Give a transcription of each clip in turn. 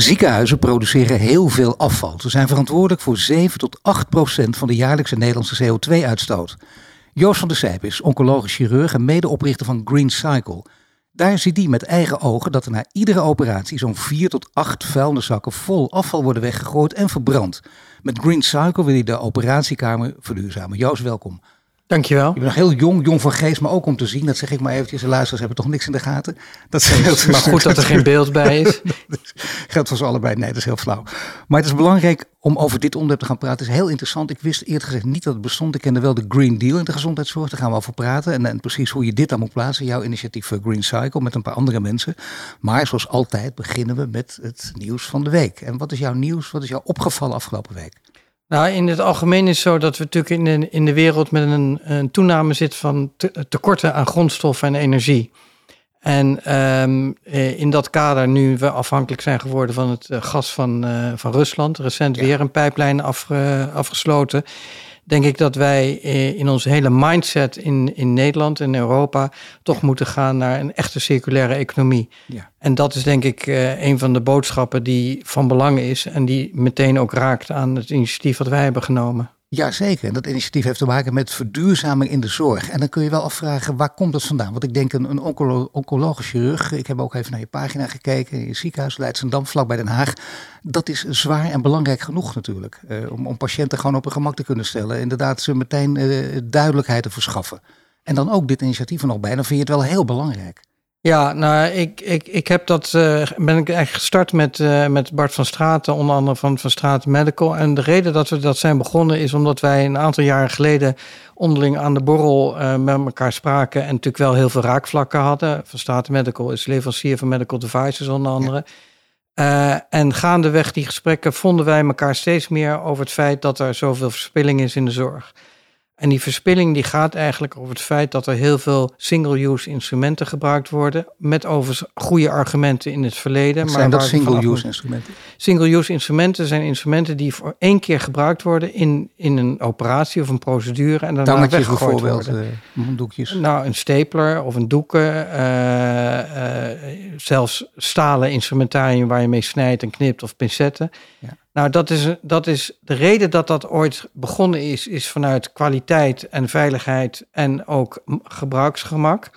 Ziekenhuizen produceren heel veel afval. Ze zijn verantwoordelijk voor 7 tot 8 procent van de jaarlijkse Nederlandse CO2-uitstoot. Joost van der Sijp is oncologisch chirurg en medeoprichter van Green Cycle. Daar ziet hij met eigen ogen dat er na iedere operatie zo'n 4 tot 8 vuilniszakken vol afval worden weggegooid en verbrand. Met Green Cycle wil hij de operatiekamer verduurzamen. Joost, welkom. Dankjewel. Je bent nog heel jong, jong van geest, maar ook om te zien. Dat zeg ik maar eventjes. De luisteraars hebben toch niks in de gaten. Dat scheelt. Maar goed dat er geen beeld bij is. geldt voor ze allebei. Nee, dat is heel flauw. Maar het is belangrijk om over dit onderwerp te gaan praten. Het is heel interessant. Ik wist eerder gezegd niet dat het bestond. Ik kende wel de Green Deal in de gezondheidszorg. Daar gaan we over praten. En, en precies hoe je dit dan moet plaatsen. Jouw initiatief Green Cycle met een paar andere mensen. Maar zoals altijd beginnen we met het nieuws van de week. En wat is jouw nieuws? Wat is jou opgevallen afgelopen week? Nou, in het algemeen is het zo dat we natuurlijk in de, in de wereld met een, een toename zitten van tekorten aan grondstoffen en energie. En um, in dat kader, nu we afhankelijk zijn geworden van het eh, gas van, uh, van Rusland, recent weer een pijplijn af, afgesloten, denk ik dat wij in onze hele mindset in, in Nederland en Europa toch moeten gaan naar een echte circulaire economie. Ja. En dat is denk ik een van de boodschappen die van belang is en die meteen ook raakt aan het initiatief wat wij hebben genomen. Jazeker, dat initiatief heeft te maken met verduurzaming in de zorg. En dan kun je wel afvragen, waar komt dat vandaan? Want ik denk een, een oncolo oncologisch ik heb ook even naar je pagina gekeken, in je ziekenhuis Leidsendam, vlak bij Den Haag. Dat is zwaar en belangrijk genoeg natuurlijk, eh, om, om patiënten gewoon op een gemak te kunnen stellen. Inderdaad, ze meteen eh, duidelijkheid te verschaffen. En dan ook dit initiatief er nog bij, dan vind je het wel heel belangrijk. Ja, nou, ik, ik, ik heb dat, uh, ben ik eigenlijk gestart met, uh, met Bart van Straten, onder andere van Van Straten Medical. En de reden dat we dat zijn begonnen is omdat wij een aantal jaren geleden onderling aan de borrel uh, met elkaar spraken. En natuurlijk wel heel veel raakvlakken hadden. Van Straten Medical is leverancier van medical devices onder andere. Ja. en gaandeweg die gesprekken vonden wij elkaar steeds meer over het feit dat er zoveel verspilling is in de zorg. En die verspilling die gaat eigenlijk over het feit dat er heel veel single-use instrumenten gebruikt worden. Met overigens goede argumenten in het verleden. Wat zijn maar dat single-use instrumenten? Single-use instrumenten zijn instrumenten die voor één keer gebruikt worden in, in een operatie of een procedure. En daarna Tangetjes bijvoorbeeld, worden. Uh, doekjes. Nou, een stapler of een doeken. Uh, uh, zelfs stalen instrumentarium waar je mee snijdt en knipt of pincetten. Ja. Nou, dat is, dat is de reden dat dat ooit begonnen is, is vanuit kwaliteit en veiligheid en ook gebruiksgemak.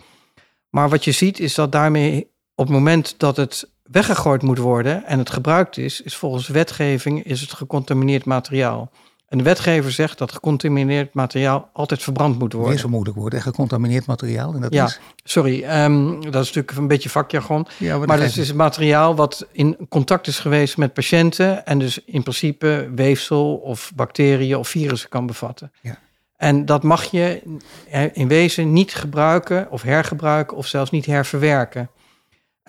Maar wat je ziet is dat daarmee op het moment dat het weggegooid moet worden en het gebruikt is, is volgens wetgeving is het gecontamineerd materiaal. En de wetgever zegt dat gecontamineerd materiaal altijd verbrand moet worden. Weer zo moeilijk worden, gecontamineerd materiaal. En dat ja, is... sorry, um, dat is natuurlijk een beetje vakjargon. Ja, maar dat is materiaal wat in contact is geweest met patiënten en dus in principe weefsel of bacteriën of virussen kan bevatten. Ja. En dat mag je in wezen niet gebruiken of hergebruiken of zelfs niet herverwerken.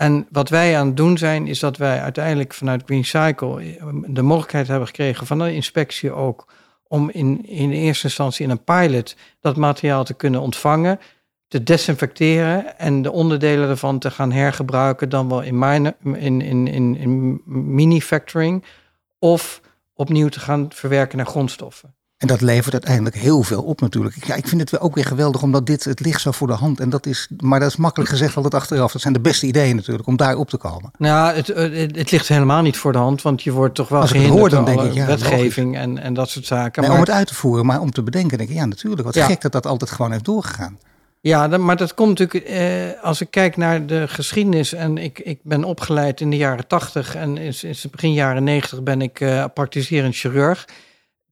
En wat wij aan het doen zijn, is dat wij uiteindelijk vanuit Green Cycle eh, de mogelijkheid hebben gekregen van de inspectie ook om in, in eerste instantie in een pilot dat materiaal te kunnen ontvangen, te desinfecteren en de onderdelen ervan te gaan hergebruiken, dan wel in, mine, in, in, in, in mini-factoring of opnieuw te gaan verwerken naar grondstoffen. En dat levert uiteindelijk heel veel op natuurlijk. Ja, ik vind het ook weer geweldig, omdat dit, het ligt zo voor de hand. En dat is, maar dat is makkelijk gezegd altijd achteraf. Dat zijn de beste ideeën natuurlijk, om daar op te komen. Nou, het, het, het ligt helemaal niet voor de hand, want je wordt toch wel Als hoor, dan denk ik, ja, wetgeving en, en dat soort zaken. Nee, maar, om het uit te voeren, maar om te bedenken, denk ik, ja natuurlijk. Wat gek dat dat altijd gewoon heeft doorgegaan. Ja, maar dat komt natuurlijk, eh, als ik kijk naar de geschiedenis en ik, ik ben opgeleid in de jaren tachtig en in, in begin jaren negentig ben ik uh, praktiserend chirurg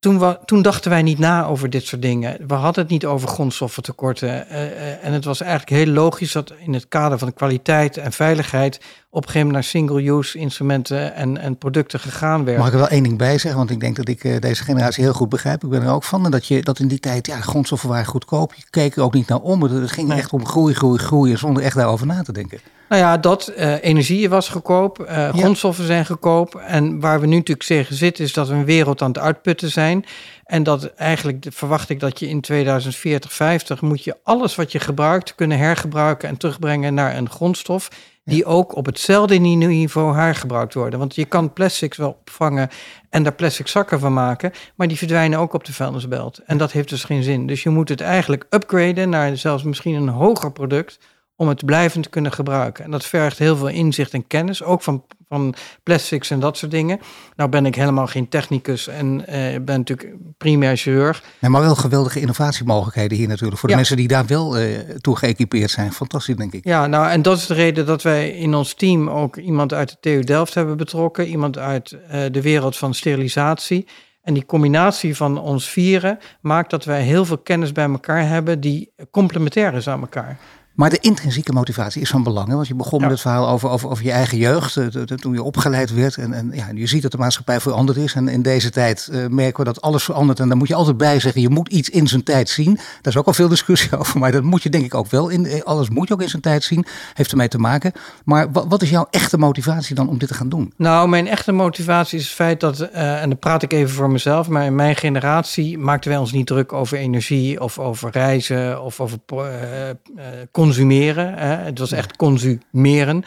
toen, toen dachten wij niet na over dit soort dingen. We hadden het niet over grondstoffentekorten. Uh, en het was eigenlijk heel logisch dat in het kader van kwaliteit en veiligheid op een gegeven moment naar single-use instrumenten en, en producten gegaan werd. Mag ik er wel één ding bij zeggen? Want ik denk dat ik uh, deze generatie heel goed begrijp. Ik ben er ook van. En dat, je, dat in die tijd, ja, grondstoffen waren goedkoop. Je keek er ook niet naar om. Het ging echt om groei, groei, groeien zonder echt daarover na te denken. Nou ja, dat uh, energie was goedkoop, uh, grondstoffen zijn goedkoop. En waar we nu natuurlijk tegen zitten is dat we een wereld aan het uitputten zijn. En dat eigenlijk verwacht ik dat je in 2040, 50 moet je alles wat je gebruikt kunnen hergebruiken en terugbrengen naar een grondstof die ook op hetzelfde niveau hergebruikt worden. Want je kan plastics wel opvangen en daar plastic zakken van maken, maar die verdwijnen ook op de vuilnisbelt. En dat heeft dus geen zin. Dus je moet het eigenlijk upgraden naar zelfs misschien een hoger product om het blijvend te kunnen gebruiken. En dat vergt heel veel inzicht en kennis, ook van, van plastics en dat soort dingen. Nou ben ik helemaal geen technicus en uh, ben natuurlijk primair chirurg. Nee, maar wel geweldige innovatiemogelijkheden hier natuurlijk. Voor de mensen die daar wel uh, toe geëquipeerd zijn. Fantastisch, denk ik. Ja, nou en dat is de reden dat wij in ons team ook iemand uit de TU Delft hebben betrokken. Iemand uit uh, de wereld van sterilisatie. En die combinatie van ons vieren maakt dat wij heel veel kennis bij elkaar hebben die complementair is aan elkaar. Maar de intrinsieke motivatie is van belang. Want je begon met het verhaal over, over, over je eigen jeugd. Eh, toen je opgeleid werd. En, en ja, je ziet dat de maatschappij veranderd is. En in deze tijd uh, merken we dat alles verandert. En dan moet je altijd bij zeggen, je moet iets in zijn tijd zien. Daar is ook al veel discussie over. Maar dat moet je denk ik ook wel. In, eh, alles moet je ook in zijn tijd zien. Heeft ermee te maken. Maar wat, wat is jouw echte motivatie dan om dit te gaan doen? Nou, mijn echte motivatie is het feit dat, uh, en dan praat ik even voor mezelf. Maar in mijn generatie maakten wij ons niet druk over energie. Of over reizen. Of over uh, consumeren. Hè. Het was echt consumeren.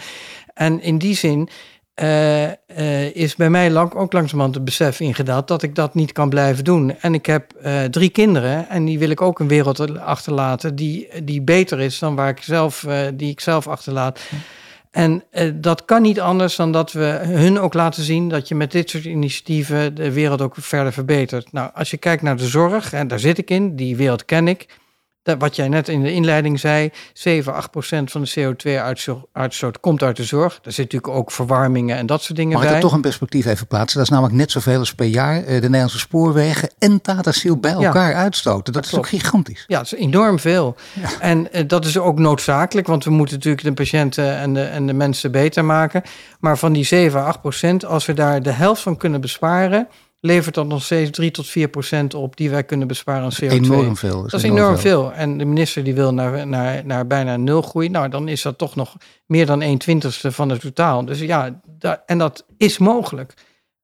En in die zin uh, uh, is bij mij lang, ook langzamerhand het besef ingedaald dat ik dat niet kan blijven doen. En ik heb uh, drie kinderen en die wil ik ook een wereld achterlaten die, die beter is dan waar ik zelf, die ik zelf achterlaat. En dat kan niet anders dan dat we hun ook laten zien dat je met dit soort initiatieven de wereld ook verder verbetert. Nou, als je kijkt naar de zorg, en daar zit ik in, die wereld ken ik wat jij net in de inleiding zei, 7, 8 procent van de CO2-uitstoot komt uit de zorg. Daar zit natuurlijk ook verwarmingen en dat soort dingen Mag bij. Mag ik er toch een perspectief even plaatsen? Dat is namelijk net zoveel als per jaar eh, de Nederlandse spoorwegen en Tata Steel bij elkaar uitstoten. Dat, is ook gigantisch. Ja, dat is enorm veel. Ja. En uh, dat is ook noodzakelijk, want we moeten natuurlijk de patiënten en de, en de mensen beter maken. Maar van die 7, 8 procent, als we daar de helft van kunnen besparen levert dat nog steeds 3 tot 4 procent op die wij kunnen besparen aan CO2. Enorm veel. Dat is, enorm, veel. En de minister die wil naar, naar, naar bijna nul groei. Nou, dan is dat toch nog meer dan 1 twintigste van het totaal. Dus ja, en dat is mogelijk.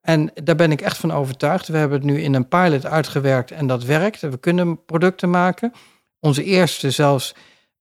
En daar ben ik echt van overtuigd. We hebben het nu in een pilot uitgewerkt en dat werkt. We kunnen producten maken. Onze eerste zelfs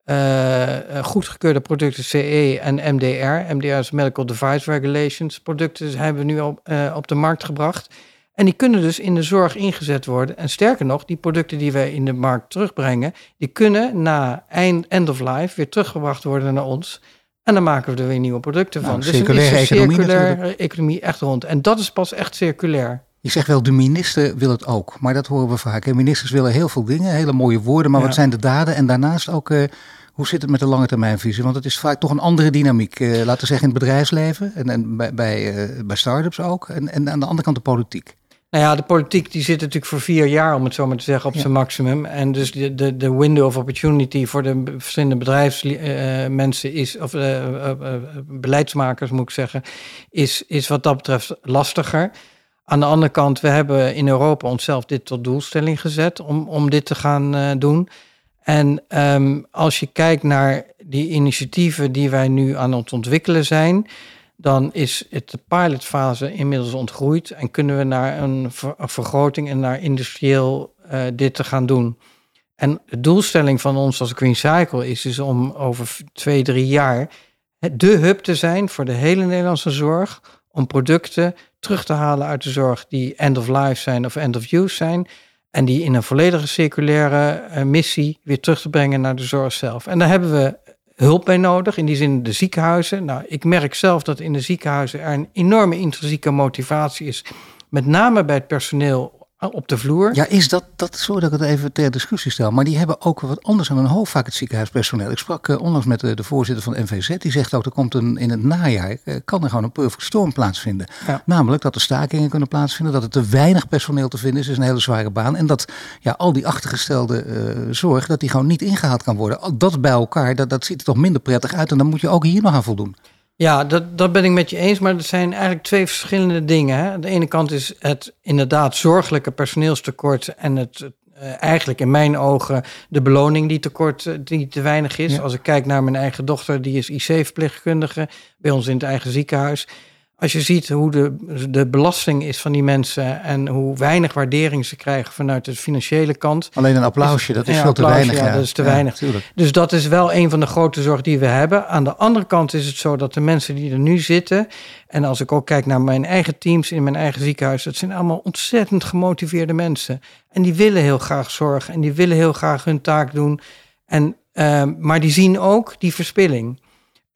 uh, goedgekeurde producten CE en MDR. MDR is Medical Device Regulations. Producten hebben we nu op, uh, op de markt gebracht. En die kunnen dus in de zorg ingezet worden. En sterker nog, die producten die wij in de markt terugbrengen, die kunnen na eind end of life weer teruggebracht worden naar ons. En dan maken we er weer nieuwe producten van. Nou, dus dan is de circulaire economie echt rond. En dat is pas echt circulair. Je zegt wel, de minister wil het ook. Maar dat horen we vaak. En ministers willen heel veel dingen, hele mooie woorden. Maar wat zijn de daden? En daarnaast ook, uh, hoe zit het met de lange termijnvisie? Want het is vaak toch een andere dynamiek. Uh, laten we zeggen in het bedrijfsleven en, en bij, bij, uh, bij start-ups ook. En, en aan de andere kant de politiek. Nou ja, de politiek die zit natuurlijk voor vier jaar, om het zo maar te zeggen, op zijn maximum. En dus de, de, de window of opportunity voor de verschillende bedrijfsmensen uh, is, of uh, uh, beleidsmakers moet ik zeggen, is, is wat dat betreft lastiger. Aan de andere kant, we hebben in Europa onszelf dit tot doelstelling gezet om, om dit te gaan doen. En um, als je kijkt naar die initiatieven die wij nu aan het ontwikkelen zijn, dan is het de pilotfase inmiddels ontgroeid en kunnen we naar een, vergroting en naar industrieel uh, dit te gaan doen. En de doelstelling van ons als Green Cycle is dus om over twee, drie jaar de hub te zijn voor de hele Nederlandse zorg, om producten terug te halen uit de zorg die end of life zijn of end of use zijn. En die in een volledige circulaire uh, missie weer terug te brengen naar de zorg zelf. En daar hebben we hulp bij nodig. In die zin de ziekenhuizen. Nou, ik merk zelf dat in de ziekenhuizen er een enorme intrinsieke motivatie is. Met name bij het personeel op de vloer. Ja, is dat, dat sorry dat ik het even ter discussie stel, maar die hebben ook wat anders aan hun hoofd vaak het ziekenhuispersoneel. Ik sprak uh, onlangs met de, de, voorzitter van NVZ, die zegt ook, er komt een, in het najaar, uh, kan er gewoon een perfect storm plaatsvinden. Ja. Namelijk dat er stakingen kunnen plaatsvinden, dat er te weinig personeel te vinden is, is een hele zware baan. En dat ja, al die achtergestelde uh, zorg, dat die gewoon niet ingehaald kan worden. Dat bij elkaar, dat, dat ziet er toch minder prettig uit en dan moet je ook hier nog aan voldoen. Ja, dat, dat ben ik met je eens, maar het zijn eigenlijk twee verschillende dingen. Hè? Aan de ene kant is het inderdaad zorgelijke personeelstekort en het uh, eigenlijk in mijn ogen de beloning die tekort, uh, die te weinig is. Ja. Als ik kijk naar mijn eigen dochter, die is IC-verpleegkundige bij ons in het eigen ziekenhuis. Als je ziet hoe de, de belasting is van die mensen en hoe weinig waardering ze krijgen vanuit de financiële kant. Alleen een applausje, dat is veel te weinig. Ja, dat is te weinig. Dus dat is wel een van de grote zorgen die we hebben. Aan de andere kant is het zo dat de mensen die er nu zitten, en als ik ook kijk naar mijn eigen teams in mijn eigen ziekenhuis, dat zijn allemaal ontzettend gemotiveerde mensen. En die willen heel graag zorgen en die willen heel graag hun taak doen. En, uh, maar die zien ook die verspilling.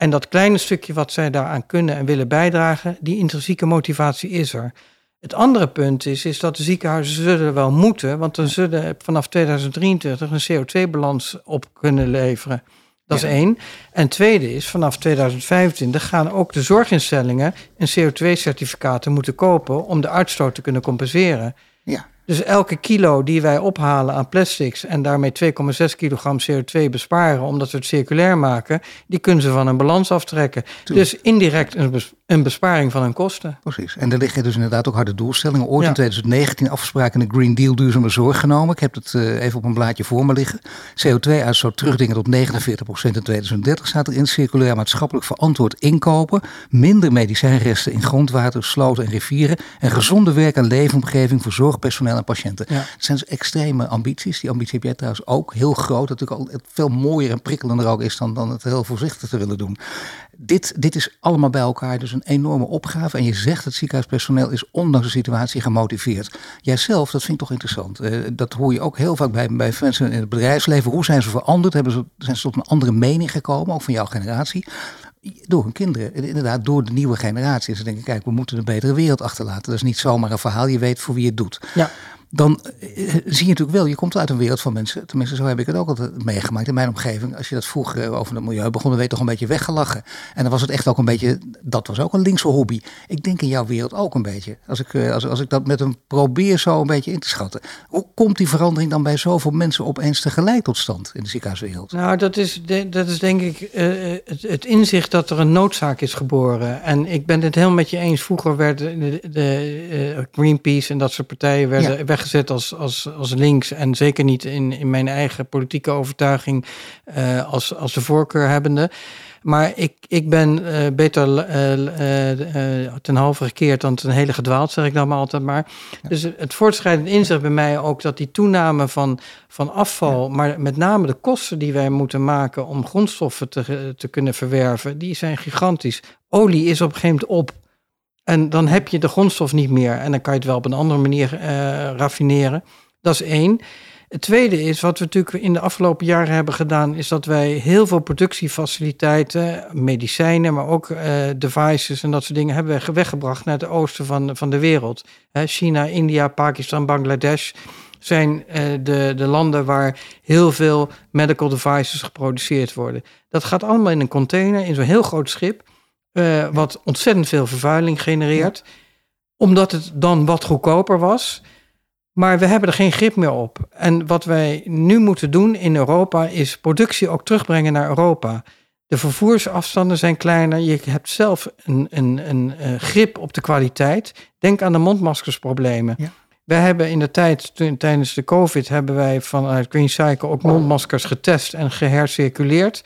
En dat kleine stukje wat zij daaraan kunnen en willen bijdragen, die intrinsieke motivatie is er. Het andere punt is, is dat de ziekenhuizen zullen wel moeten, want dan zullen vanaf 2023 een CO2-balans op kunnen leveren. Dat is één. En tweede is, vanaf 2025 gaan ook de zorginstellingen een CO2-certificaten moeten kopen om de uitstoot te kunnen compenseren. Ja. Dus elke kilo die wij ophalen aan plastics en daarmee 2,6 kilogram CO2 besparen, omdat we het circulair maken, die kunnen ze van een balans aftrekken. Dus indirect een, een besparing van hun kosten. Precies. En er liggen dus inderdaad ook harde doelstellingen. Ooit in 2019 afspraken in de Green Deal duurzame zorg genomen. Ik heb het uh, even op een blaadje voor me liggen. CO2-uitstoot terugdringen tot 49% in 2030 staat erin. Circulair maatschappelijk verantwoord inkopen. Minder medicijnresten in grondwater, sloten en rivieren. En gezonde werk- en leefomgeving voor zorgpersoneel en patiënten. Ja. Dat zijn dus extreme ambities. Die ambitie heb jij trouwens ook. Heel groot. Dat natuurlijk al veel mooier en prikkelender ook is dan, dan het heel voorzichtig te willen doen dit, dit is allemaal bij elkaar dus een enorme opgave. En je zegt het ziekenhuispersoneel is ondanks de situatie gemotiveerd. Jijzelf, dat vind ik toch interessant. Uh, dat hoor je ook heel vaak bij, bij mensen in het bedrijfsleven. Hoe zijn ze veranderd? Hebben ze, zijn ze tot een andere mening gekomen, ook van jouw generatie? Door hun kinderen, inderdaad door de nieuwe generatie. Ze denken, kijk, we moeten een betere wereld achterlaten. Dat is niet zomaar een verhaal, je weet voor wie het doet. Ja dan eh, zie je natuurlijk wel, je komt uit een wereld van mensen, tenminste zo heb ik het ook altijd meegemaakt in mijn omgeving. Als je dat vroeger eh, over het milieu begon, dan werd toch een beetje weggelachen. En dan was het echt ook een beetje, dat was ook een linkse hobby. Ik denk in jouw wereld ook een beetje. Als ik, eh, als, als ik dat met hem probeer zo een beetje in te schatten. Hoe komt die verandering dan bij zoveel mensen opeens tegelijk tot stand in de ziekenhuiswereld? Nou, dat is, dat is denk ik het, het, inzicht dat er een noodzaak is geboren. En ik ben het helemaal met je eens. Vroeger werden de, de, Greenpeace en dat soort partijen werden ja weggezet als, als, als links. En zeker niet in, in mijn eigen politieke overtuiging uh, als, als de voorkeur hebbende. Maar ik, ik ben uh, beter uh, ten halve gekeerd dan ten hele gedwaald, zeg ik dan maar altijd maar. Dus het voortschrijdend inzicht bij mij ook dat die toename van, van afval, maar met name de kosten die wij moeten maken om grondstoffen te, te kunnen verwerven, die zijn gigantisch. Olie is op een gegeven moment op. En dan heb je de grondstof niet meer. En dan kan je het wel op een andere manier uh, raffineren. Dat is één. Het tweede is, wat we natuurlijk in de afgelopen jaren hebben gedaan, is dat wij heel veel productiefaciliteiten, medicijnen, maar ook uh, devices en dat soort dingen hebben we weggebracht naar het oosten van, van de wereld. China, India, Pakistan, Bangladesh zijn uh, de, de landen waar heel veel medical devices geproduceerd worden. Dat gaat allemaal in een container, in zo'n heel groot schip. Uh, wat ontzettend veel vervuiling genereert. Omdat het dan wat goedkoper was. Maar we hebben er geen grip meer op. En wat wij nu moeten doen in Europa is productie ook terugbrengen naar Europa. De vervoersafstanden zijn kleiner. Je hebt zelf een, een, een, een grip op de kwaliteit. Denk aan de mondmaskersproblemen. Ja. Wij hebben in de tijd, toen, tijdens de COVID, hebben wij vanuit Green Cycle ook mondmaskers getest en gehercirculeerd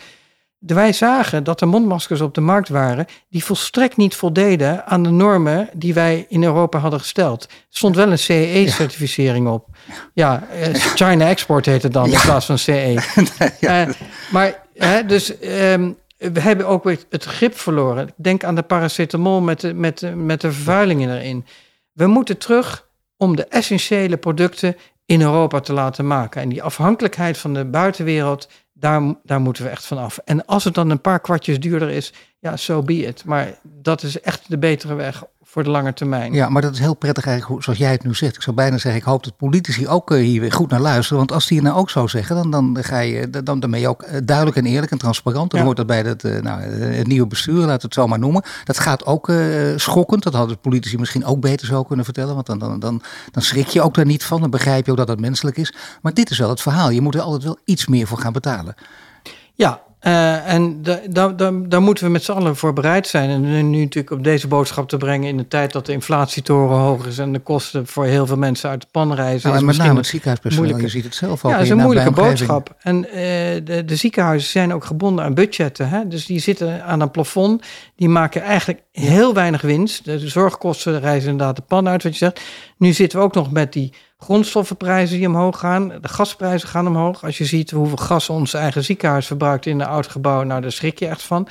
wij zagen dat er mondmaskers op de markt waren die volstrekt niet voldeden aan de normen die wij in Europa hadden gesteld. Er stond wel een CE-certificering op. Ja, eh, China Export heet het dan in plaats van CE. uh, maar hè, dus um, we hebben ook weer het grip verloren. Denk aan de paracetamol met de, met, met de vervuilingen erin. We moeten terug om de essentiële producten in Europa te laten maken. En die afhankelijkheid van de buitenwereld, daar, daar moeten we echt van af. En als het dan een paar kwartjes duurder is, ja, so be it. Maar dat is echt de betere weg voor de lange termijn. Ja, maar dat is heel prettig eigenlijk, zoals jij het nu zegt. Ik zou bijna zeggen, ik hoop dat politici ook eh, hier weer goed naar luisteren. Want als die het nou ook zo zeggen, dan, dan, ga je, dan, dan ben je ook eh, duidelijk en eerlijk en transparant. Dan ja. hoort dat bij het, eh, nou, het nieuwe bestuur, laten we het zo maar noemen. Dat gaat ook uh, schokkend. Dat hadden politici misschien ook beter zo kunnen vertellen. Want dan, dan, dan, dan schrik je ook daar niet van. Dan begrijp je ook dat het menselijk is. Maar dit is wel het verhaal. Je moet er altijd wel iets meer voor gaan betalen. Ja, Uh, en daar moeten we met z'n allen voor bereid zijn. En nu natuurlijk op deze boodschap te brengen in de tijd dat de inflatietoren hoog is en de kosten voor heel veel mensen uit de pan reizen. Nou, en met name het ziekenhuispersoneel, je ziet het zelf ook. Ja, dat is een moeilijke boodschap. En uh, de, de, ziekenhuizen zijn ook gebonden aan budgetten. Hè? Dus die zitten aan een plafond. Die maken eigenlijk heel weinig winst. De zorgkosten reizen inderdaad de pan uit, wat je zegt. Nu zitten we ook nog met die grondstoffenprijzen die omhoog gaan. De gasprijzen gaan omhoog. Als je ziet hoeveel gas ons eigen ziekenhuis verbruikt in een oud gebouw, nou daar schrik je echt van.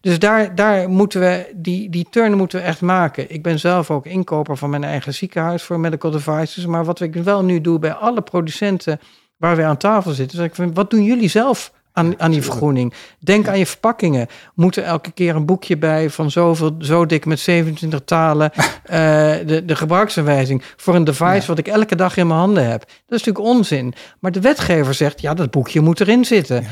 Dus daar, daar moeten we, die, die turn moeten we echt maken. Ik ben zelf ook inkoper van mijn eigen ziekenhuis voor medical devices. Maar wat ik wel nu doe bij alle producenten waar we aan tafel zitten, is ik vind, wat doen jullie zelf aan, aan die vergroening. Denk aan je verpakkingen. Moet er elke keer een boekje bij van zoveel, zo dik met 27 talen. uh, de, de gebruiksaanwijzing voor een device wat ik elke dag in mijn handen heb. Dat is natuurlijk onzin. Maar de wetgever zegt, ja, dat boekje moet erin zitten.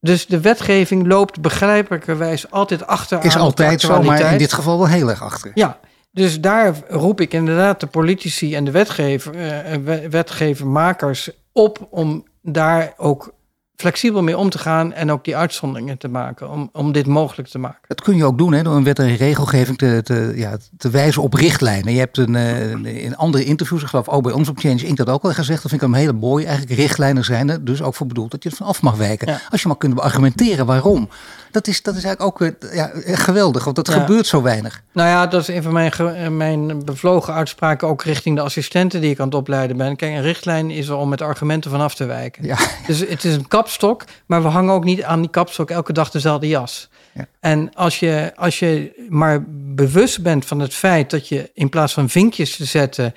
Dus de wetgeving loopt begrijpelijkerwijs altijd achter. Is altijd zo, maar in dit geval wel heel erg achter. Ja, dus daar roep ik inderdaad de politici en de wetgever, uh, wetgevermakers op om daar ook flexibel mee om te gaan en ook die uitzonderingen te maken om, om dit mogelijk te maken. Dat kun je ook doen hè, door een wet en regelgeving te, te, ja, te wijzen op richtlijnen. Je hebt een, uh, in andere interviews, ik geloof ook bij ons op Change Inc. dat ook al gezegd, dat vind ik een hele mooi. Eigenlijk richtlijnen zijn er dus ook voor bedoeld dat je er van af mag wijken. Als je maar kunt argumenteren waarom. Dat is, dat is eigenlijk ook ja, geweldig, want dat gebeurt zo weinig. Nou ja, dat is een van mijn, eh, mijn bevlogen uitspraken ook richting de assistenten die ik aan het opleiden ben. Kijk, een richtlijn is er om met argumenten vanaf te wijken. Ja. Dus het is een kapstok, maar we hangen ook niet aan die kapstok elke dag dezelfde jas. Ja. En als je, als je maar bewust bent van het feit dat je in plaats van vinkjes te zetten,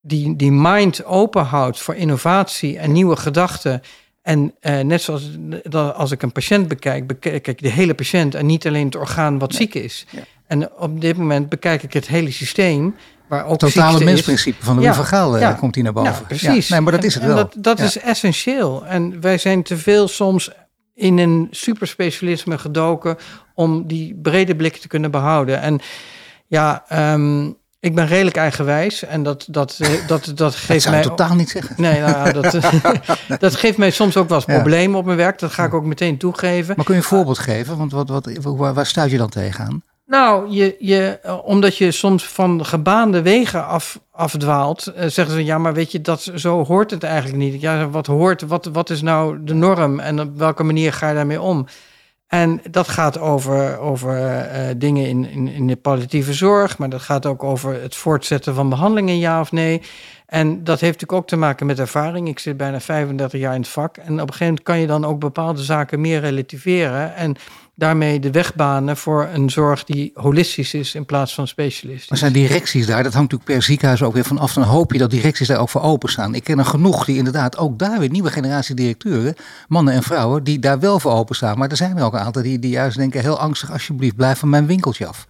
die, die mind open houdt voor innovatie en nieuwe gedachten en uh, net zoals als ik een patiënt bekijk, bekijk ik de hele patiënt en niet alleen het orgaan wat ziek is. En op dit moment bekijk ik het hele systeem. Waar ook Totale mensprincipe van de ja, Gaal eh, komt hier naar boven. Ja, precies. nee, maar dat is het en, wel. dat, dat is essentieel. En wij zijn te veel soms in een superspecialisme gedoken om die brede blik te kunnen behouden. En ja, um, ik ben redelijk eigenwijs en dat, dat, eh, dat, dat geeft dat mij. totaal niet zeggen. Nee, nou, dat, dat geeft mij soms ook wel eens problemen op mijn werk. Dat ga ik ook meteen toegeven. Maar kun je een voorbeeld geven? Want wat, wat, waar, waar stuit je dan tegenaan? Nou, je, je, eh, omdat je soms van gebaande wegen af, afdwaalt, uh, zeggen ze ja, maar weet je, dat, zo hoort het eigenlijk niet. Ja, wat hoort, wat, wat is nou de norm en op welke manier ga je daarmee om? En dat gaat over, over uh, dingen in, in, in, de palliatieve zorg, maar dat gaat ook over het voortzetten van behandelingen, ja of nee. En dat heeft natuurlijk ook te maken met ervaring. Ik zit bijna 35 jaar in het vak. En op een gegeven moment kan je dan ook bepaalde zaken meer relativeren. En daarmee de weg banen voor een zorg die holistisch is in plaats van specialistisch. Maar zijn directies daar, dat hangt natuurlijk per ziekenhuis ook weer vanaf. Dan hoop je dat directies daar ook voor openstaan. Ik ken er genoeg die inderdaad ook daar weer nieuwe generatie directeuren, mannen en vrouwen, die daar wel voor openstaan. Maar er zijn er ook een aantal die, die juist denken, heel angstig, alsjeblieft, blijf van mijn winkeltje af.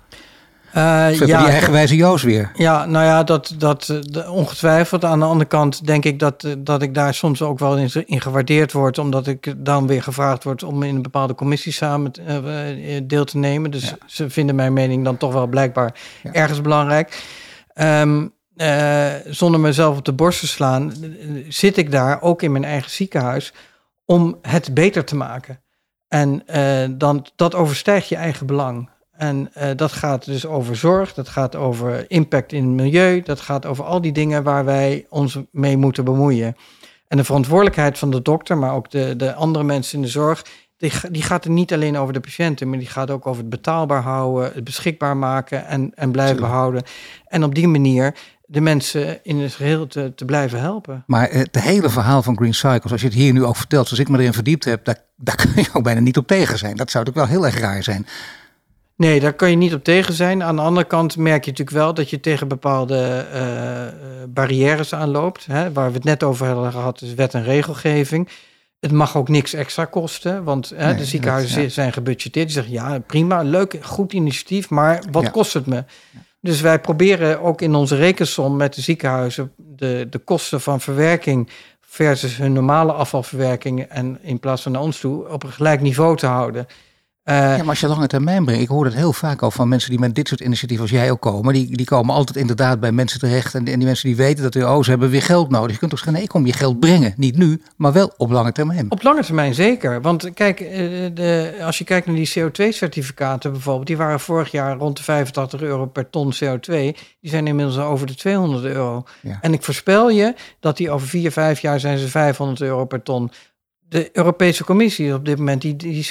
Uh, ja, die eigenwijze Joost weer. Ja, nou ja, dat, dat de, ongetwijfeld. Aan de andere kant denk ik dat, dat ik daar soms ook wel in, in gewaardeerd word. Omdat ik dan weer gevraagd word om in een bepaalde commissie samen deel te nemen. Dus ze vinden mijn mening dan toch wel blijkbaar ergens belangrijk. Um, uh, zonder mezelf op de borst te slaan, zit ik daar ook in mijn eigen ziekenhuis om het beter te maken. En dan, dat overstijgt je eigen belang. En uh, dat gaat dus over zorg, dat gaat over impact in het milieu, dat gaat over al die dingen waar wij ons mee moeten bemoeien. En de verantwoordelijkheid van de dokter, maar ook de, de andere mensen in de zorg, die, die gaat er niet alleen over de patiënten, maar die gaat ook over het betaalbaar houden, het beschikbaar maken en, en blijven behouden. En op die manier de mensen in het geheel te, te blijven helpen. Maar het hele verhaal van Green Cycles, als je het hier nu ook vertelt, zoals ik me erin verdiept heb, daar, daar kun je ook bijna niet op tegen zijn. Dat zou natuurlijk wel heel erg raar zijn. Nee, daar kan je niet op tegen zijn. Aan de andere kant merk je natuurlijk wel dat je tegen bepaalde uh, barrières aanloopt. Hè, waar we het net over hebben gehad, is wet en regelgeving. Het mag ook niks extra kosten, want hè, de ziekenhuizen zijn gebudgeteerd. Die zeggen ja, prima, leuk, goed initiatief, maar wat kost het me? Dus wij proberen ook in onze rekensom met de ziekenhuizen de, de kosten van verwerking versus hun normale afvalverwerking en in plaats van naar ons toe op een gelijk niveau te houden. Uh, ja, maar als je lange termijn brengt, ik hoor het heel vaak al van mensen die met dit soort initiatieven als jij ook komen, die, die komen altijd inderdaad bij mensen terecht en, en die mensen die weten dat oh, ze hebben weer geld nodig. Je kunt toch zeggen, nee, ik kom je geld brengen. Niet nu, maar wel op lange termijn. Op lange termijn zeker. Want kijk, eh, de, als je kijkt naar die CO2-certificaten bijvoorbeeld, die waren vorig jaar rond de 85 euro per ton CO2. Die zijn inmiddels over de 200 euro. En ik voorspel je dat die over vier, vijf jaar zijn ze 500 euro per ton de Europese Commissie is op dit moment die, die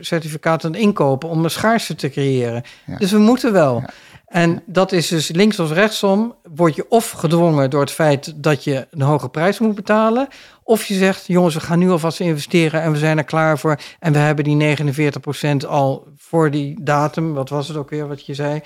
certificaten inkopen om een schaarste te creëren. Dus we moeten wel. En dat is dus links of rechtsom, word je of gedwongen door het feit dat je een hoge prijs moet betalen, of je zegt, jongens, we gaan nu alvast investeren en we zijn er klaar voor. En we hebben die 49% al voor die datum, wat was het ook weer wat je zei?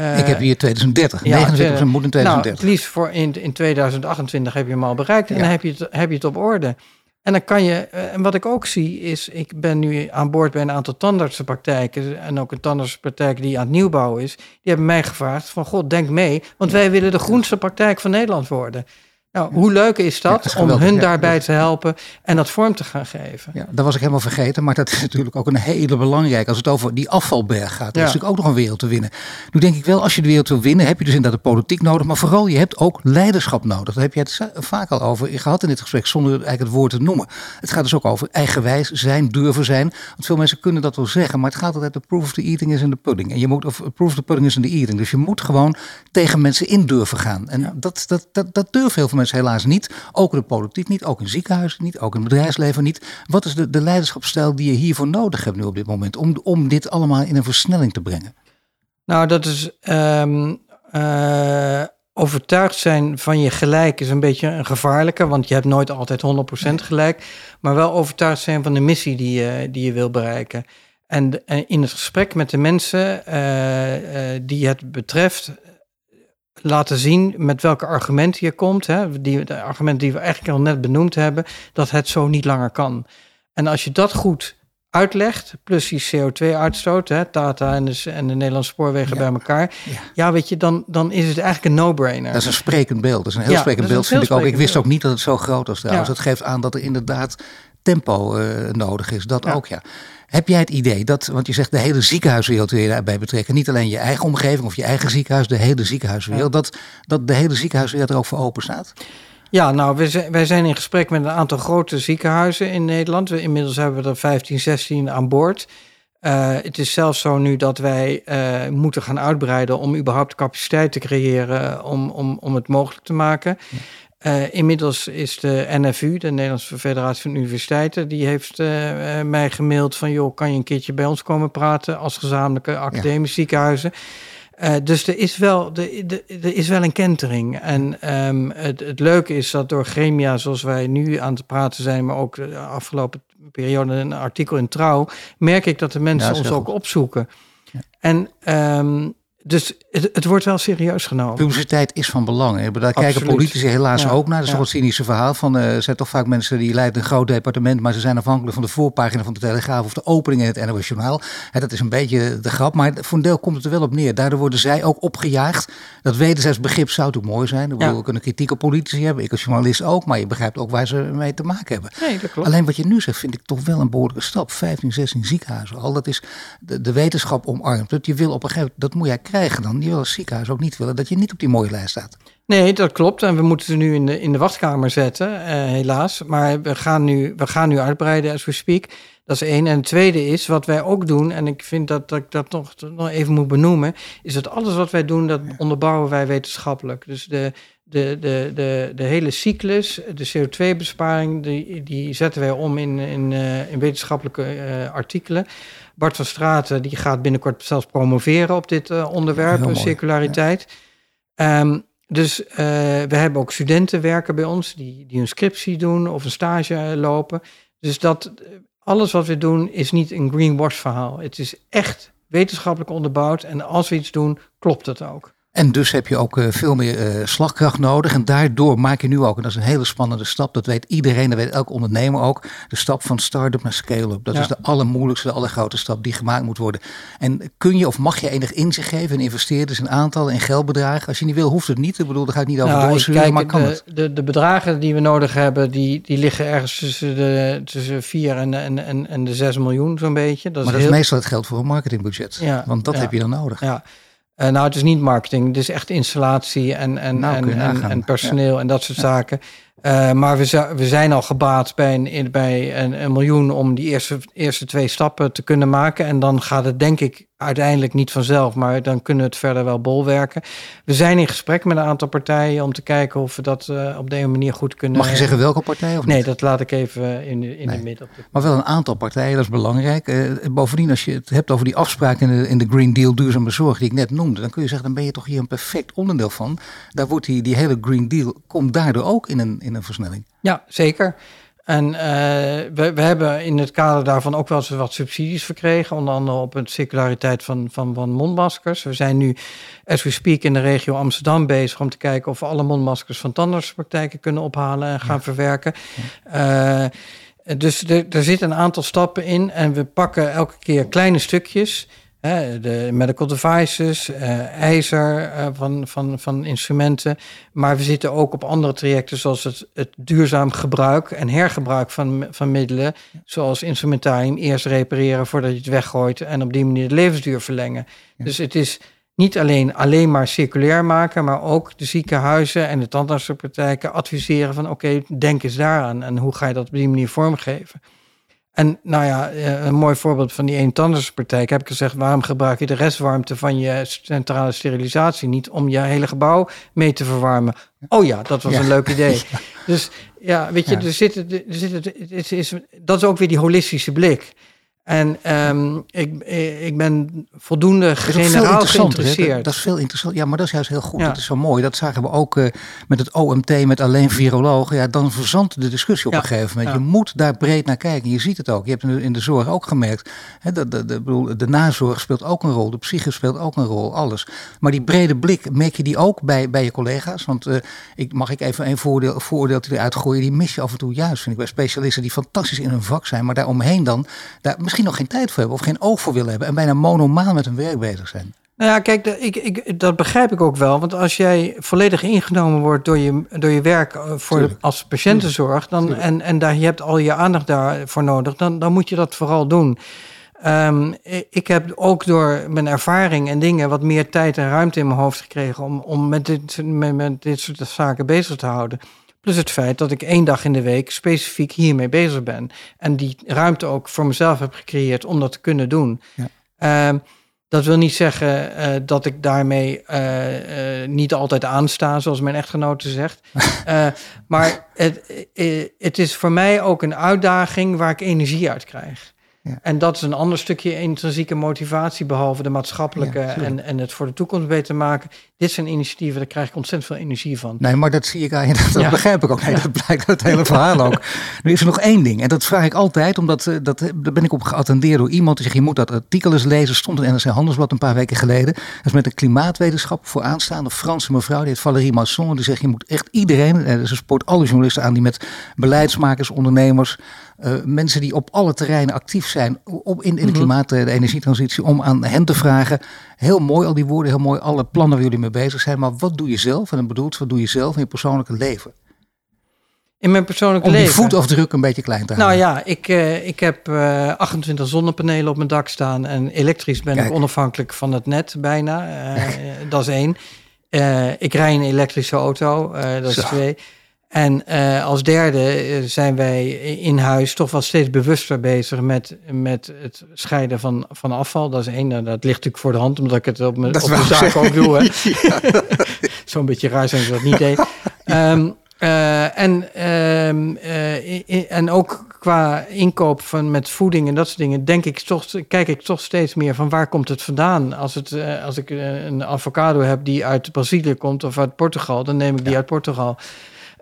Uh, Ik heb hier 2030, ja, 49% moet in 2030. Nou, het liefst voor in, in 2028 heb je hem al bereikt en dan heb je, het, heb je het op orde. En dan kan je, eh, en wat ik ook zie is, ik ben nu aan boord bij een aantal tandartsenpraktijken en ook een tandartsenpraktijk die aan het nieuwbouwen is. Die hebben mij gevraagd van, god, denk mee, want wij willen de groenste praktijk van Nederland worden. Nou, hoe leuk is dat, om hun daarbij te helpen en dat vorm te gaan geven? Ja, dat was ik helemaal vergeten, maar dat is natuurlijk ook een hele belangrijke. Als het over die afvalberg gaat, dat is natuurlijk ook nog een wereld te winnen. Nu denk ik wel, als je de wereld wil winnen, heb je dus inderdaad de politiek nodig, maar vooral je hebt ook leiderschap nodig. Daar heb je het vaak al over gehad in dit gesprek, zonder eigenlijk het woord te noemen. Het gaat dus ook over eigenwijs zijn, durven zijn. Want veel mensen kunnen dat wel zeggen, maar het gaat altijd de proof of the eating is in the pudding. En je moet, of proof of the pudding is in the eating. Dus je moet gewoon tegen mensen in durven gaan. En dat, dat, dat, dat durven heel veel mensen helaas niet. Ook in de politiek niet, ook in ziekenhuizen niet, ook in het bedrijfsleven niet. Wat is de, de leiderschapsstijl die je hiervoor nodig hebt nu op dit moment om, om dit allemaal in een versnelling te brengen? Nou, dat is um, uh, overtuigd zijn van je gelijk is een beetje een gevaarlijke, want je hebt nooit altijd 100% gelijk, maar wel overtuigd zijn van de missie die je, die je wil bereiken. En, in het gesprek met de mensen uh, uh, die het betreft, laten zien met welke argumenten je komt. Hè, die, de argumenten die we eigenlijk al net benoemd hebben, dat het zo niet langer kan. En als je dat goed uitlegt, plus die CO2-uitstoot, Tata en de, en de Nederlandse spoorwegen bij elkaar. Ja. weet je, dan, dan is het eigenlijk een no-brainer. Dat is een sprekend beeld. Dat is een heel sprekend beeld, vind ik ook. Ik wist ook niet dat het zo groot was trouwens. Dat geeft aan dat er inderdaad tempo uh, nodig is. Dat ook, ja. Heb jij het idee dat, want je zegt de hele ziekenhuiswereld wil je daarbij betrekken, niet alleen je eigen omgeving of je eigen ziekenhuis, de hele ziekenhuiswereld, dat, dat de hele ziekenhuiswereld er ook voor open staat? Ja, nou, wij zijn, wij zijn in gesprek met een aantal grote ziekenhuizen in Nederland. Inmiddels hebben we er 15, 16 aan boord. Uh, het is zelfs zo nu dat wij uh, moeten gaan uitbreiden om überhaupt capaciteit te creëren om, om, om het mogelijk te maken. Ja. Uh, inmiddels is de NFU, de Nederlandse Federatie van Universiteiten, die heeft uh, mij gemaild van joh, kan je een keertje bij ons komen praten als gezamenlijke academische ziekenhuizen. Uh, dus er is, wel, de, de, er is wel een kentering. En um, het, het leuke is dat door Gremia, zoals wij nu aan het praten zijn, maar ook de afgelopen periode een artikel in Trouw, merk ik dat de mensen ons ook opzoeken. Ja. En um, dus het, het, wordt wel serieus genomen. Publiciteit is van belang. Daar kijken politici helaas ook naar. Dat is ja. een cynische verhaal. Van, uh, er zijn toch vaak mensen die leiden een groot departement, maar ze zijn afhankelijk van de voorpagina van de Telegraaf of de opening in het NOS Journaal. dat is een beetje de grap, maar voor een deel komt het er wel op neer. Daardoor worden zij ook opgejaagd. Dat wederzijds begrip zou natuurlijk mooi zijn. Ja. We kunnen kritiek op politici hebben, ik als journalist ook, maar je begrijpt ook waar ze mee te maken hebben. Nee, dat klopt. Alleen wat je nu zegt, vind ik toch wel een behoorlijke stap. 15, 16 ziekenhuizen al. Dat is de, de wetenschap omarmt. Dat je wil op een gegeven moment, dat moet jij krijgen dan. Je wil als ziekenhuis ook niet willen dat je niet op die mooie lijst staat. Nee, dat klopt. En we moeten ze nu in de, in de wachtkamer zetten, uh, helaas. Maar we gaan, nu, we gaan nu uitbreiden as we speak. Dat is één. En het tweede is, wat wij ook doen, en ik vind dat, dat ik dat nog, nog even moet benoemen, is dat alles wat wij doen, dat onderbouwen wij wetenschappelijk. Dus de, de, de, de, de hele cyclus, de CO2-besparing, die, die zetten wij om in, in, uh, in wetenschappelijke uh, artikelen. Bart van Straten die gaat binnenkort zelfs promoveren op dit uh, onderwerp, circulariteit. Ja. Um, dus uh, we hebben ook studenten werken bij ons die, die een scriptie doen of een stage lopen. Dus dat alles wat we doen is niet een greenwash verhaal. Het is echt wetenschappelijk onderbouwd en als we iets doen, klopt het ook. En dus heb je ook uh, veel meer uh, slagkracht nodig. En daardoor maak je nu ook, en dat is een hele spannende stap, dat weet iedereen, dat weet elk ondernemer ook, de stap van start-up naar scale-up. Dat is de allermoeilijkste, de allergrootste stap die gemaakt moet worden. En kun je of mag je enig inzicht geven in investeerders, in aantallen, in geldbedragen? Als je niet wil, hoeft het niet. Ik bedoel, daar ga ik niet over nou, maar kan de, het? De, de bedragen die we nodig hebben, die, die liggen ergens tussen de, tussen 4 en, en, en, en de 6 miljoen zo'n beetje. Dat maar is dat is meestal het geld voor een marketingbudget. Ja, want dat heb je dan nodig. Ja. Uh, nou, het is niet marketing, het is echt installatie en, en, nou, en, en, en, personeel en dat soort zaken. Uh, maar we, we, zijn al gebaat bij, een, bij een, een, miljoen om die eerste, eerste twee stappen te kunnen maken. En dan gaat het denk ik uiteindelijk niet vanzelf, maar dan kunnen we het verder wel bolwerken. We zijn in gesprek met een aantal partijen om te kijken of we dat uh, op deze manier goed kunnen. Mag je zeggen welke partij of niet? Nee, dat laat ik even in, de, in de midden. Maar wel een aantal partijen, dat is belangrijk. Uh, bovendien, als je het hebt over die afspraken in de, in de Green Deal duurzame zorg die ik net noemde, dan kun je zeggen, dan ben je toch hier een perfect onderdeel van. Daar wordt die, die hele Green Deal, komt daardoor ook in een, in een versnelling. Ja, zeker. En uh, we, we, hebben in het kader daarvan ook wel eens wat subsidies verkregen. Onder andere op het circulariteit van, van, van mondmaskers. We zijn nu, as we speak, in de regio Amsterdam bezig om te kijken of we alle mondmaskers van tandartspraktijken kunnen ophalen en gaan verwerken. Uh, dus er, er zitten een aantal stappen in en we pakken elke keer kleine stukjes de medical devices, uh, ijzer uh, van, van, van instrumenten. Maar we zitten ook op andere trajecten, zoals het, het duurzaam gebruik en hergebruik van, van middelen. Zoals instrumentarium eerst repareren voordat je het weggooit en op die manier de levensduur verlengen. Dus het is niet alleen, alleen maar circulair maken, maar ook de ziekenhuizen en de tandartsenpraktijken adviseren van oké, denk eens daaraan en hoe ga je dat op die manier vormgeven. En nou ja, eh, een mooi voorbeeld van die eentanderspraktijk heb ik gezegd: waarom gebruik je de restwarmte van je centrale sterilisatie niet om je hele gebouw mee te verwarmen? Oh ja, dat was een leuk idee. Dus ja, weet je, er zit, er zit, het is, dat is ook weer die holistische blik. En um, ik, ik ben voldoende generaal geïnteresseerd. Dat is veel interessant. Ja, maar dat is juist heel goed. Dat is zo mooi. Dat zagen we ook uh, met het OMT, met alleen virologen. Ja, dan verzandt de discussie op een gegeven moment. Je moet daar breed naar kijken. Je ziet het ook. Je hebt in de zorg ook gemerkt. Hè, de, de, de, de, nazorg speelt ook een rol. De psyche speelt ook een rol. Alles. Maar die brede blik, merk je die ook bij, bij je collega's? Want uh, ik, mag ik even een voordeel, voordeeltje eruit gooien? Die mis je af en toe juist, vind ik, bij specialisten die fantastisch in hun vak zijn. Maar daaromheen dan... Daar, misschien nog geen tijd voor hebben of geen oog voor willen hebben en bijna monomaal met hun werk bezig zijn. Nou ja, kijk, ik, ik, dat begrijp ik ook wel. Want als jij volledig ingenomen wordt door je, door je werk eh, voor, als patiëntenzorg, dan, en, en daar, je hebt al je aandacht daarvoor nodig, dan, dan moet je dat vooral doen. Um, ik heb ook door mijn ervaring en dingen wat meer tijd en ruimte in mijn hoofd gekregen om, om met, dit, met, met dit soort zaken bezig te houden. Plus het feit dat ik één dag in de week specifiek hiermee bezig ben. En die ruimte ook voor mezelf heb gecreëerd om dat te kunnen doen. Ja. Ehm, dat wil niet zeggen uh, dat ik daarmee uh, uh, niet altijd aansta, zoals mijn echtgenote zegt. maar het, het is voor mij ook een uitdaging waar ik energie uit krijg. Ja. En dat is een ander stukje intrinsieke motivatie, behalve de maatschappelijke en, en het voor de toekomst beter maken. Dit zijn initiatieven, daar krijg ik ontzettend veel energie van. Nee, maar dat zie ik eigenlijk, dat, begrijp ik ook. Nee, dat blijkt uit het hele verhaal ook. Nu is er nog één ding, en dat vraag ik altijd, omdat eh, dat, daar ben ik op geattendeerd door iemand die zegt, je moet dat artikel eens lezen, stond in NRC Handelsblad een paar weken geleden. Dat is met een klimaatwetenschap voor aanstaande Franse mevrouw, die heet Valérie Masson, die zegt, je moet echt iedereen, en ze spoort alle journalisten aan die met beleidsmakers, ondernemers, uh, mensen die op alle terreinen actief zijn op, in, in de mhm. klimaat- de energietransitie, om aan hen te vragen. Heel mooi, al die woorden, heel mooi, alle plannen waar jullie mee bezig zijn. Maar wat doe je zelf? En dan bedoelt, wat doe je zelf in je persoonlijke leven? In mijn persoonlijke leven? Om die voetafdruk een beetje klein te houden. Nou ja, ik, uh, ik heb uh, eh, 28 zonnepanelen op mijn dak staan. En elektrisch ben ik onafhankelijk van het net bijna. dat is één. ik rij een elektrische auto, dat is twee. En uh, als derde eh, zijn wij in huis toch wel steeds bewuster bezig met, met het scheiden van, van afval. Dat is één, nou, dat ligt natuurlijk voor de hand, omdat ik het op mijn, op mijn zaak ook doe. Zo'n beetje raar zijn ze dat niet deed. Um, uh, en, um, uh, en ook qua inkoop van, met voeding en dat soort dingen, denk ik toch, kijk ik toch steeds meer van waar komt het vandaan. Als, het, uh, als ik een avocado heb die uit Brazilië komt of uit Portugal, dan neem ik die uit Portugal.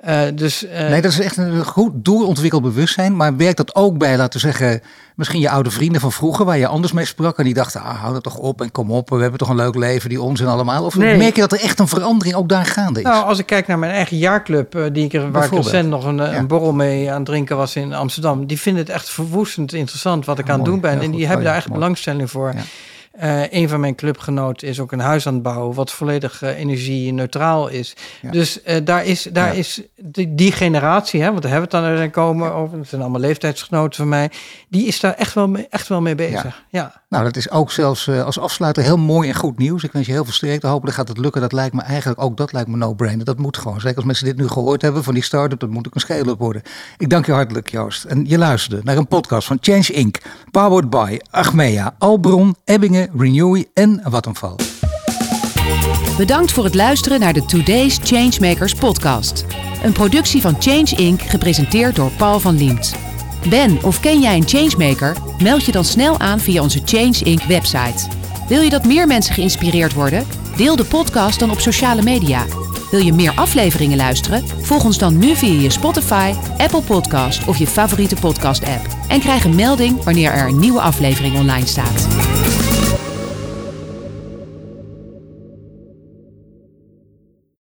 Uh, dus, uh, nee, dat is echt een goed doorontwikkeld bewustzijn. Maar werkt dat ook bij, laten we zeggen, misschien je oude vrienden van vroeger, waar je anders mee sprak en die dachten, ah, hou dat toch op en kom op, we hebben toch een leuk leven, die onzin allemaal. Of merk je dat er echt een verandering ook daar gaande is? Nou, als ik kijk naar mijn eigen jaarclub, uh, die ik, waar ik recent nog een, een, borrel mee aan het drinken was in Amsterdam, die vinden het echt verwoestend interessant wat ik aan het doen ben. en die hebben daar echt belangstelling voor. Uh, een van mijn clubgenoten is ook een huis aan het bouwen, wat volledig uh, energie-neutraal is. Dus uh, daar is, daar is die, die, generatie, hè, want daar hebben we het dan er komen over, het zijn allemaal leeftijdsgenoten van mij, die is daar echt wel mee, echt wel mee bezig. Ja. Nou, dat is ook zelfs als afsluiter heel mooi en goed nieuws. Ik wens je heel veel sterkte. Hopelijk gaat het lukken. Dat lijkt me eigenlijk ook, dat lijkt me no-brainer. Dat moet gewoon. Zeker als mensen dit nu gehoord hebben van die start-up, dat moet ook een scale-up worden. Ik dank je hartelijk, Joost. En je luisterde naar een podcast van Change Inc. Powered by Achmea, Albron, Ebbingen, Renewy en Vattenfall. Bedankt voor het luisteren naar de Today's Changemakers podcast. Een productie van Change Inc. gepresenteerd door Paul van Liemt. Ben of ken jij een changemaker? Meld je dan snel aan via onze Change Inc. website. Wil je dat meer mensen geïnspireerd worden? Deel de podcast dan op sociale media. Wil je meer afleveringen luisteren? Volg ons dan nu via je Spotify, Apple Podcast of je favoriete podcast-app. En krijg een melding wanneer er een nieuwe aflevering online staat.